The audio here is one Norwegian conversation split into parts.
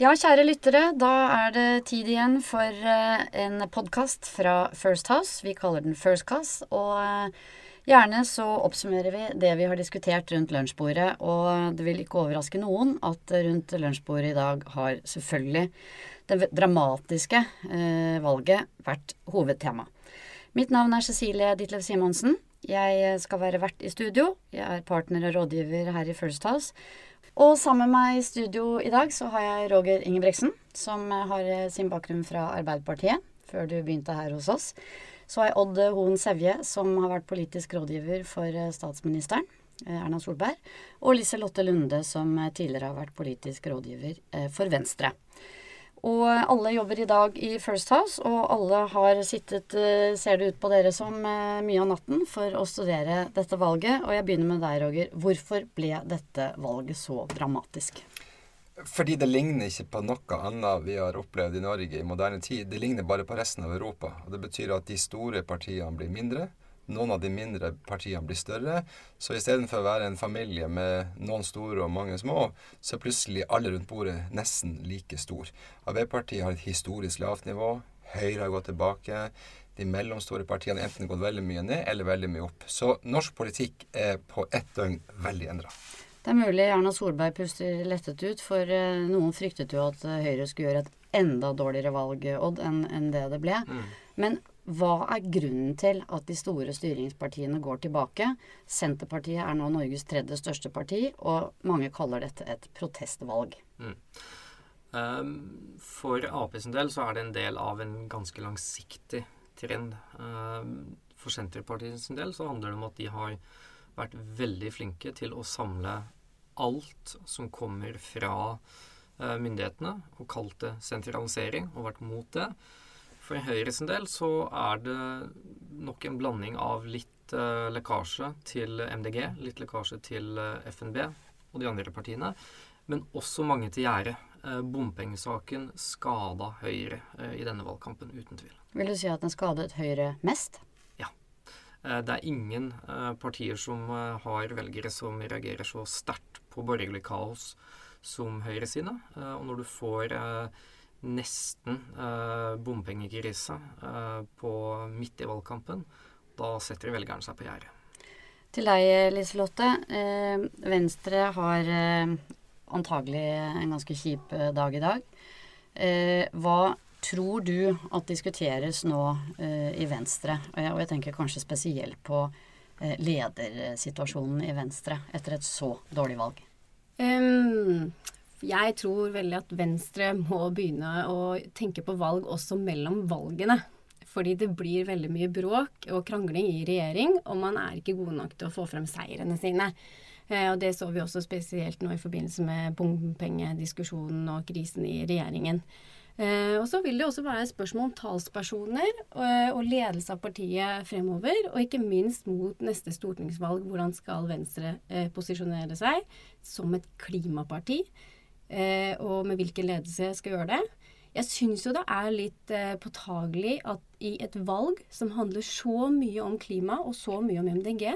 Ja, kjære lyttere, da er det tid igjen for eh, en podkast fra First House. Vi kaller den First Cast. Og eh, gjerne så oppsummerer vi det vi har diskutert rundt lunsjbordet. Og det vil ikke overraske noen at rundt lunsjbordet i dag har selvfølgelig det dramatiske eh, valget vært hovedtema. Mitt navn er Cecilie Ditlev Simonsen. Jeg skal være vert i studio. Jeg er partner og rådgiver her i First House. Og sammen med meg i studio i dag så har jeg Roger Ingebrigtsen, som har sin bakgrunn fra Arbeiderpartiet før du begynte her hos oss. Så har jeg Odd Hoen Sevje, som har vært politisk rådgiver for statsministeren, Erna Solberg. Og Lise Lotte Lunde, som tidligere har vært politisk rådgiver for Venstre. Og alle jobber i dag i First House, og alle har sittet, eh, ser det ut på dere som, eh, mye av natten for å studere dette valget. Og jeg begynner med deg, Roger. Hvorfor ble dette valget så dramatisk? Fordi det ligner ikke på noe annet vi har opplevd i Norge i moderne tid. Det ligner bare på resten av Europa. Og Det betyr at de store partiene blir mindre, noen av de mindre partiene blir større. Så istedenfor å være en familie med noen store og mange små, så er plutselig alle rundt bordet nesten like stor. Arbeiderpartiet har et historisk lavt nivå. Høyre har gått tilbake. De mellomstore partiene har enten gått veldig mye ned eller veldig mye opp. Så norsk politikk er på ett døgn veldig endra. Det er mulig Erna Solberg puster lettet ut, for eh, noen fryktet jo at Høyre skulle gjøre et enda dårligere valg, Odd, enn det det ble. Mm. Men hva er grunnen til at de store styringspartiene går tilbake? Senterpartiet er nå Norges tredje største parti, og mange kaller dette et protestvalg. Mm. Um, for Ap sin del så er det en del av en ganske langsiktig trend. Um, for Senterpartiet sin del så handler det om at de har vært veldig flinke til å samle alt som kommer fra uh, myndighetene, og kalt det sentralisering, og vært mot det. For Høyre sin del så er det nok en blanding av litt uh, lekkasje til MDG, litt lekkasje til eh, FNB og de andre partiene, men også mange til gjerdet. Uh, bompengesaken skada Høyre i denne valgkampen, uten tvil. Vil du si at den skadet Høyre mest? Ja. Det er ingen partier som har velgere som reagerer så sterkt på borgerlig kaos som Høyre sine. Og når du får nesten eh, bompengekrise eh, på midt i valgkampen. Da setter velgeren seg på gjerdet. Til deg, Liselotte. Eh, Venstre har eh, antagelig en ganske kjip dag i dag. Eh, hva tror du at diskuteres nå eh, i Venstre? Og jeg, og jeg, tenker kanskje spesielt på ledersituasjonen i Venstre etter et så dårlig valg. Um, jeg tror veldig at Venstre må begynne å tenke på valg også mellom valgene. Fordi det blir veldig mye bråk og krangling i regjering, og man er ikke gode nok til å få frem seirene sine. Eh, og det så vi også spesielt nå i forbindelse med bompengediskusjonen og krisen i regjeringen. Eh, og så vil det også være spørsmål om talspersoner og, og ledelse av partiet fremover. Og ikke minst mot neste stortingsvalg. Hvordan skal Venstre eh, posisjonere seg som et klimaparti? Eh, og med hvilken ledelse jeg skal gjøre det. Jeg syns jo det er litt eh, påtagelig at i et valg som handler så mye om klima og så mye om MDG,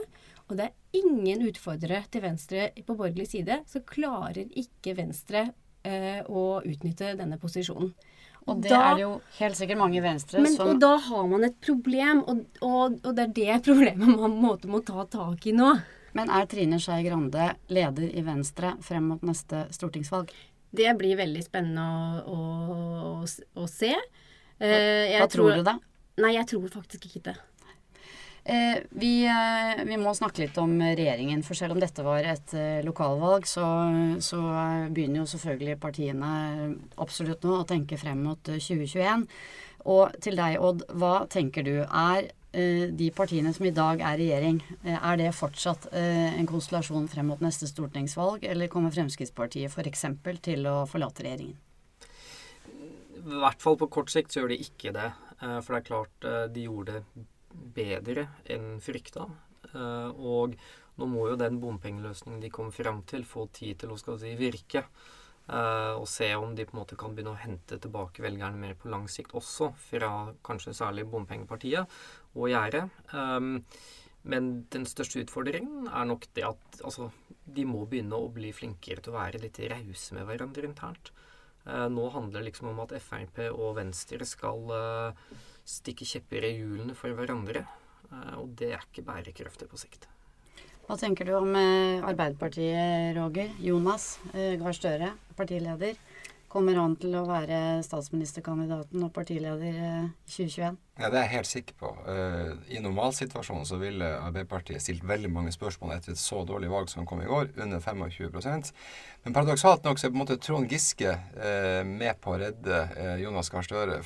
og det er ingen utfordrere til Venstre på borgerlig side, så klarer ikke Venstre eh, å utnytte denne posisjonen. Og det da, er det jo helt sikkert mange i Venstre men, som Og da har man et problem, og, og, og det er det problemet man må ta tak i nå. Men er Trine Skei Grande leder i Venstre frem mot neste stortingsvalg? Det blir veldig spennende å, å, å se. Eh, Hva tror, tror du da? Nei, jeg tror faktisk ikke det. Eh, vi, eh, vi, må snakke litt om regjeringen. For selv om dette var et eh, lokalvalg, så, så, begynner jo selvfølgelig partiene absolutt nå å tenke frem mot 2021. Og til deg, Odd, hva tenker du? Er Eh, de partiene som i dag er regjering, eh, er det fortsatt eh, en konstellasjon frem mot neste stortingsvalg, eller kommer Fremskrittspartiet f.eks. til å forlate regjeringen? I hvert fall på kort sikt så gjør de ikke det. For det er klart de gjorde det bedre enn frykta. Og nå må jo den bompengeløsningen de kom frem til, få tid til å skal si, virke. Uh, og se om de på en måte kan begynne å hente tilbake velgerne mer på lang sikt også, fra kanskje særlig bompengepartiet og Gjerdet. Um, men den største utfordringen er nok det at altså, de må begynne å bli flinkere til å være litt rause med hverandre internt. Uh, nå handler det liksom om at Frp og Venstre skal uh, stikke kjepper i hjulene for hverandre. Og det er ikke bærekraftig på sikt. Hva tenker du om eh, Arbeiderpartiet, Roger? Jonas eh, Gahr Støre, partileder. Kommer han til å være statsministerkandidaten og partileder eh, i 2021? Ja, Det er jeg helt sikker på. Eh, I normalsituasjonen så ville Arbeiderpartiet stilt veldig mange spørsmål etter et så dårlig valg som kom i går, under 25% Men paradoksalt nok så er på en måte Trond Giske med på å redde Jonas Gahr Støre.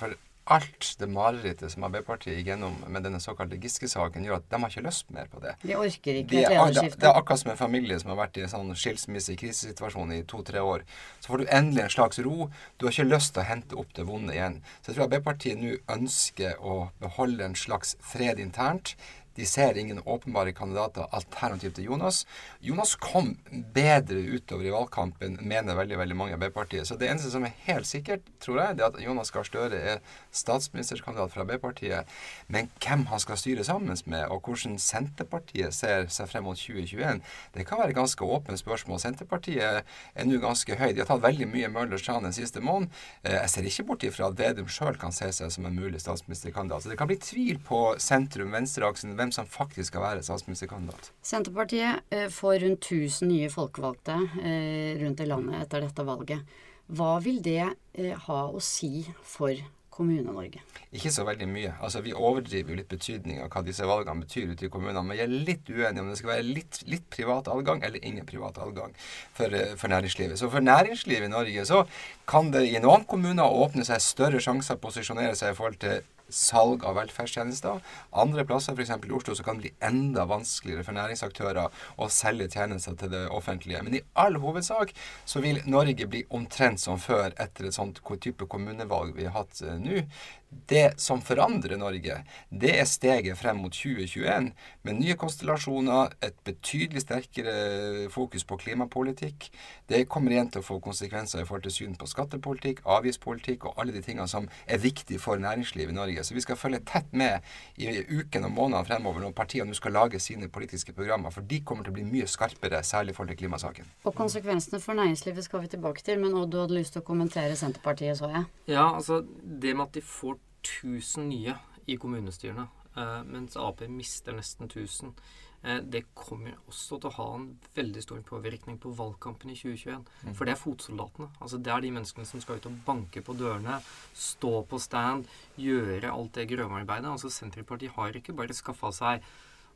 Alt det marerittet som Arbeiderpartiet gikk gjennom med denne såkalte Giske-saken, gjør at de har ikke lyst mer på det. De orker ikke De et er, lederskifte. det er akkurat som en familie som har vært i en sånn skilsmisse, krisesituasjon i to-tre år. Så får du endelig en slags ro. Du har ikke lyst til å hente opp det vonde igjen. Så jeg tror Arbeiderpartiet nå ønsker å beholde en slags fred internt. De ser ingen åpenbare kandidater alternativ til Jonas. Jonas kom bedre utover i valgkampen, mener veldig veldig mange i Arbeiderpartiet. Så det eneste som er helt sikkert, tror jeg, det er at Jonas Gahr Støre er statsministerkandidat fra Arbeiderpartiet. Men hvem han skal styre sammen med, og hvordan Senterpartiet ser seg frem mot 2021, det kan være ganske åpne spørsmål. Senterpartiet er nå ganske høy. De har tatt veldig mye Møllers tran den siste måneden. Eh, Jeg ser ikke bort ifra at Vedum sjøl kan se seg som en mulig statsministerkandidat. Så det kan bli tvil på sentrum-venstreaksen hvem som faktisk skal være statsministerkandidat. Senterpartiet eh, får rundt 1000 nye folkevalgte eh, rundt i landet etter dette valget. Hva vil det eh, ha å si for Kommune-Norge? Ikke så veldig mye. Altså, Vi overdriver jo litt betydning av hva disse valgene betyr ute i kommunene. Men jeg er litt uenig om det skal være litt, litt privat adgang eller ingen privat adgang for, for næringslivet. Så for næringslivet i Norge så kan det i noen kommuner åpne seg større sjanser å posisjonere seg i forhold til salg av velferdstjenester. Andre plasser, f.eks. i Oslo, så kan det bli enda vanskeligere for næringsaktører å selge tjenester til det offentlige. Men i all hovedsak så vil Norge bli omtrent som før etter et sånt type kommunevalg vi har hatt eh, nå. Det som forandrer Norge, det er steget frem mot 2021, med nye konstellasjoner, et betydelig sterkere fokus på klimapolitikk. Det kommer igjen til å få konsekvenser i forhold til syn på skattepolitikk, avgiftspolitikk og alle de tingene som er viktige for næringslivet i Norge. Så vi skal følge tett med i ukene og månedene fremover når partiene nå skal lage sine politiske programmer, for de kommer til å bli mye skarpere, særlig i forhold til klimasaken. Og konsekvensene for næringslivet skal vi tilbake til, men Odd, du hadde lyst til å kommentere Senterpartiet, så jeg. Ja, altså det med at de får 1000 nye i kommunestyrene, eh, mens Ap mister nesten 1000, eh, det kommer også til å ha en veldig stor påvirkning på valgkampen i 2021. For det er fotsoldatene. Altså Det er de menneskene som skal ut og banke på dørene, stå på stand, gjøre alt det grøvarbeidet. Altså Senterpartiet har ikke bare skaffa seg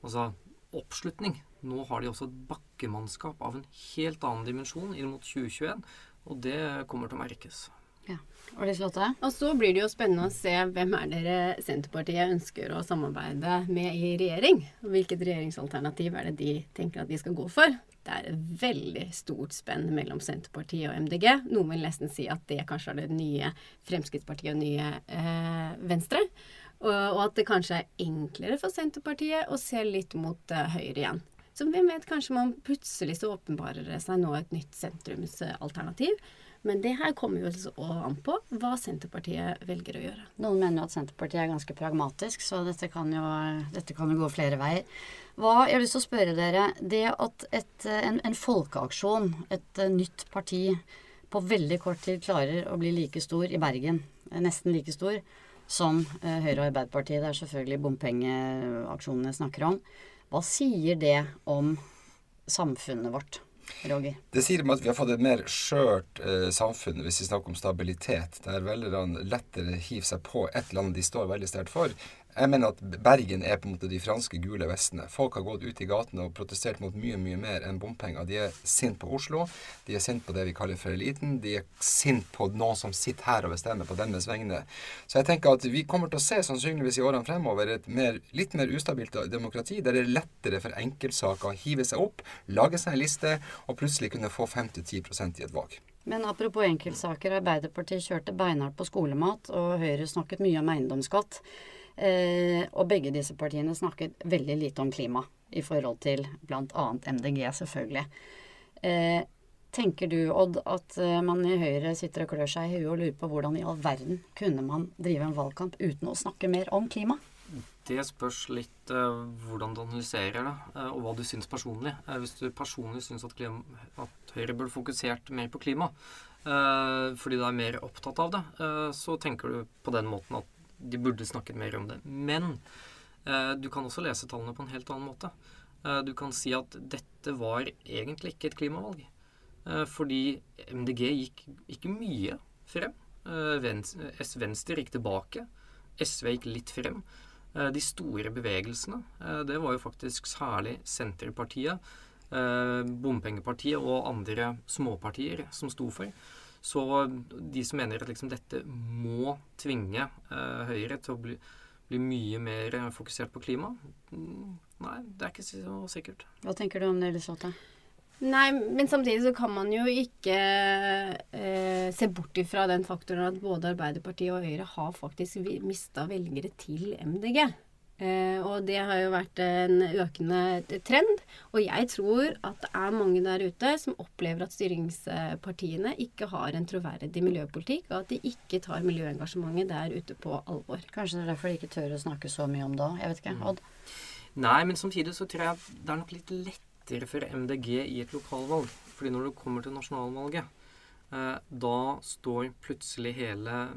altså, oppslutning. Nå har de også et bakkemannskap av en helt annen dimensjon inn mot 2021, og det kommer til å merkes. Ja. Og Liselotte? Og så blir det jo spennende å se hvem er dere Senterpartiet ønsker å samarbeide med i regjering. Og hvilket regjeringsalternativ er det de tenker at de skal gå for. Det er et veldig stort spenn mellom Senterpartiet og MDG. Noen vil nesten si at det kanskje er det nye Fremskrittspartiet og nye eh, Venstre. Og, og at det kanskje er enklere for Senterpartiet å se litt mot eh, høyre igjen. Så hvem vet, kanskje man plutselig så åpenbarer det seg nå et nytt sentrumsalternativ. Men det her kommer jo også an på hva Senterpartiet velger å gjøre. Noen mener jo at Senterpartiet er ganske pragmatisk, så dette kan jo, dette kan jo gå flere veier. Hva, jeg har lyst til å spørre dere, Det at et, en, en folkeaksjon, et eh, nytt parti, på veldig kort tid klarer å bli like stor i Bergen, eh, nesten like stor, som eh, Høyre og Arbeiderpartiet, det er selvfølgelig bompengeaksjonene snakker om. Hva sier det om samfunnet vårt, Roger? Det sier meg at vi har fått et mer skjørt eh, samfunn hvis vi snakker om stabilitet, der velgerne lettere hiver seg på et land de står veldig sterkt for. Jeg mener at Bergen er på en måte de franske gule vestene. Folk har gått ut i gatene og protestert mot mye mye mer enn bompenger. De er sint på Oslo, de er sint på det vi kaller for eliten, de er sint på noen som sitter her og bestemmer på deres vegne. Så jeg tenker at vi kommer til å se sannsynligvis i årene fremover et mer, litt mer ustabilt demokrati, der det er lettere for enkeltsaker å hive seg opp, lage seg en liste og plutselig kunne få 5-10% i et valg. Men apropos enkeltsaker. Arbeiderpartiet kjørte beinhardt på skolemat, og Høyre snakket mye om eiendomsskatt. Eh, og begge disse partiene snakket veldig lite om klima, i forhold til bl.a. MDG, selvfølgelig. Eh, tenker du, Odd, at eh, man i Høyre sitter og klør seg i huet og lurer på hvordan i all verden kunne man drive en valgkamp uten å snakke mer om klima? Det spørs litt uh, hvordan du analyserer det, uh, og hva du syns personlig. Uh, hvis du personlig syns at, at, Høyre burde fokusert mer på klima, fordi du er mer opptatt av det, så tenker du på den måten at de burde snakket mer om det. Men du kan også lese tallene på en helt annen måte. du kan si at dette var egentlig ikke et klimavalg. fordi MDG gikk ikke mye frem. Venstre gikk tilbake. SV gikk litt frem. Eh, de store bevegelsene, eh, det var jo faktisk særlig Senterpartiet, eh, Bompengepartiet og andre småpartier som sto for. Så de som mener at liksom dette må tvinge Høyre til å bli, bli mye mer fokusert på klima, mm, nei, det er ikke så sikkert. Hva tenker du om det, Elisabeth? Nei, men samtidig så kan man jo ikke eh, se bort ifra den faktoren at både Arbeiderpartiet og Høyre har faktisk mista velgere til MDG. Eh, og det har jo vært en økende trend. Og jeg tror at det er mange der ute som opplever at styringspartiene ikke har en troverdig miljøpolitikk, og at de ikke tar miljøengasjementet der ute på alvor. Kanskje det er derfor de ikke tør å snakke så mye om det òg. Jeg vet ikke. Mm. Odd? Nei, men samtidig så tror jeg det er nok litt lett lettere for MDG i et lokalvalg. Fordi når du kommer til nasjonalvalget, eh, da står plutselig hele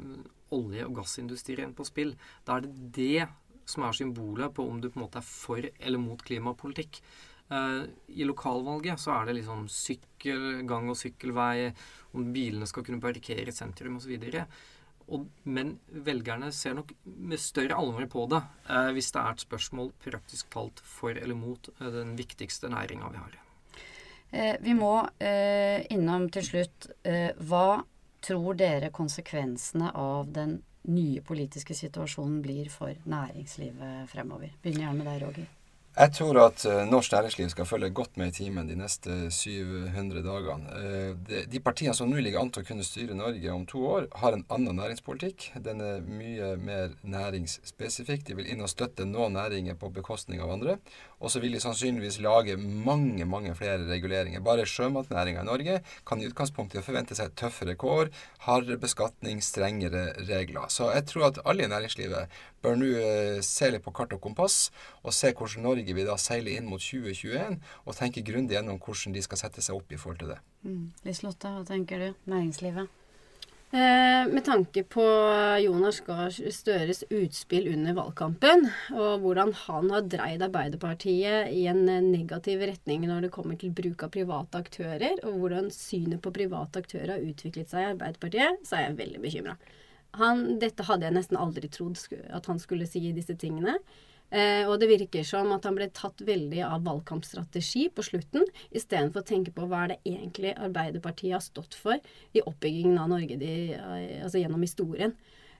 olje- og gassindustrien på spill. Da er det det som er symbolet på om du på en måte er for eller mot klimapolitikk. Uh, I lokalvalget så er det liksom sykkel, gang- og sykkelvei, om bilene skal kunne parkere i sentrum osv. Og, men velgerne ser nok med større alvor på det eh, hvis det er et spørsmål praktisk talt for eller mot eh, den viktigste næringa vi har. Eh, vi må eh, innom til slutt eh, Hva tror dere konsekvensene av den nye politiske situasjonen blir for næringslivet fremover? Begynner gjerne med deg, Roger. Jeg tror at uh, norsk næringsliv skal følge godt med i timen de neste 700 dagene. De, de, partiene som nå ligger an til å kunne styre Norge om to år, har en annen næringspolitikk. Den er mye mer næringsspesifikk. De vil inn og støtte noen næringer på bekostning av andre. Og så vil de sannsynligvis lage mange, mange flere reguleringer. Bare sjømatnæringa i Norge kan i utgangspunktet forvente seg tøffere kår, hardere beskatning, strengere regler. Så jeg tror at alle i næringslivet bør nå uh, se litt på kart og kompass, og se hvordan Norge Norge vil da seile inn mot 2021 og tenke grundig gjennom hvordan de skal sette seg opp i forhold til det. Mm. Liselotte, hva tenker du? Næringslivet? Eh, med tanke på Jonas Gahr Støres utspill under valgkampen, og hvordan han har dreid Arbeiderpartiet i en negativ retning når det kommer til bruk av private aktører, og hvordan synet på private aktører har utviklet seg i Arbeiderpartiet, så er jeg veldig bekymra. Dette hadde jeg nesten aldri trodd at han skulle si disse tingene. Eh, og det virker som at han ble tatt veldig av valgkampstrategi på slutten, istedenfor å tenke på hva er det egentlig Arbeiderpartiet har stått for i oppbyggingen av Norge de, eh, altså gjennom historien.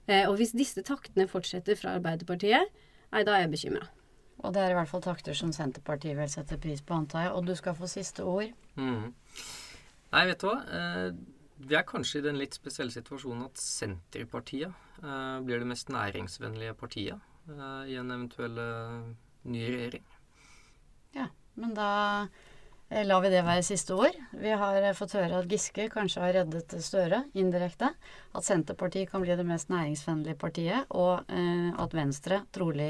Eh, og hvis disse taktene fortsetter fra Arbeiderpartiet, nei, da er jeg bekymra. Og det er i hvert fall takter som Senterpartiet vil sette pris på, antar jeg. Og du skal få siste ord. Mm. Nei, vet du hva. Eh, vi er kanskje i den litt spesielle situasjonen at Senterpartiet eh, blir det mest næringsvennlige partiet i en eventuell eh, ny regjering. Ja, men da eh, lar vi det være siste ord. Vi har eh, fått høre at Giske kanskje har reddet Støre indirekte. At Senterpartiet kan bli det mest næringsvennlige partiet. Og eh, at Venstre trolig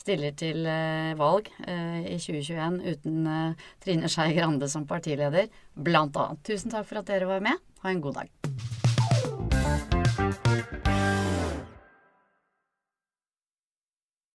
stiller til eh, valg eh, i 2021 uten Trine Skei Grande som partileder, blant annet. Tusen takk for at dere var med. Ha en god dag.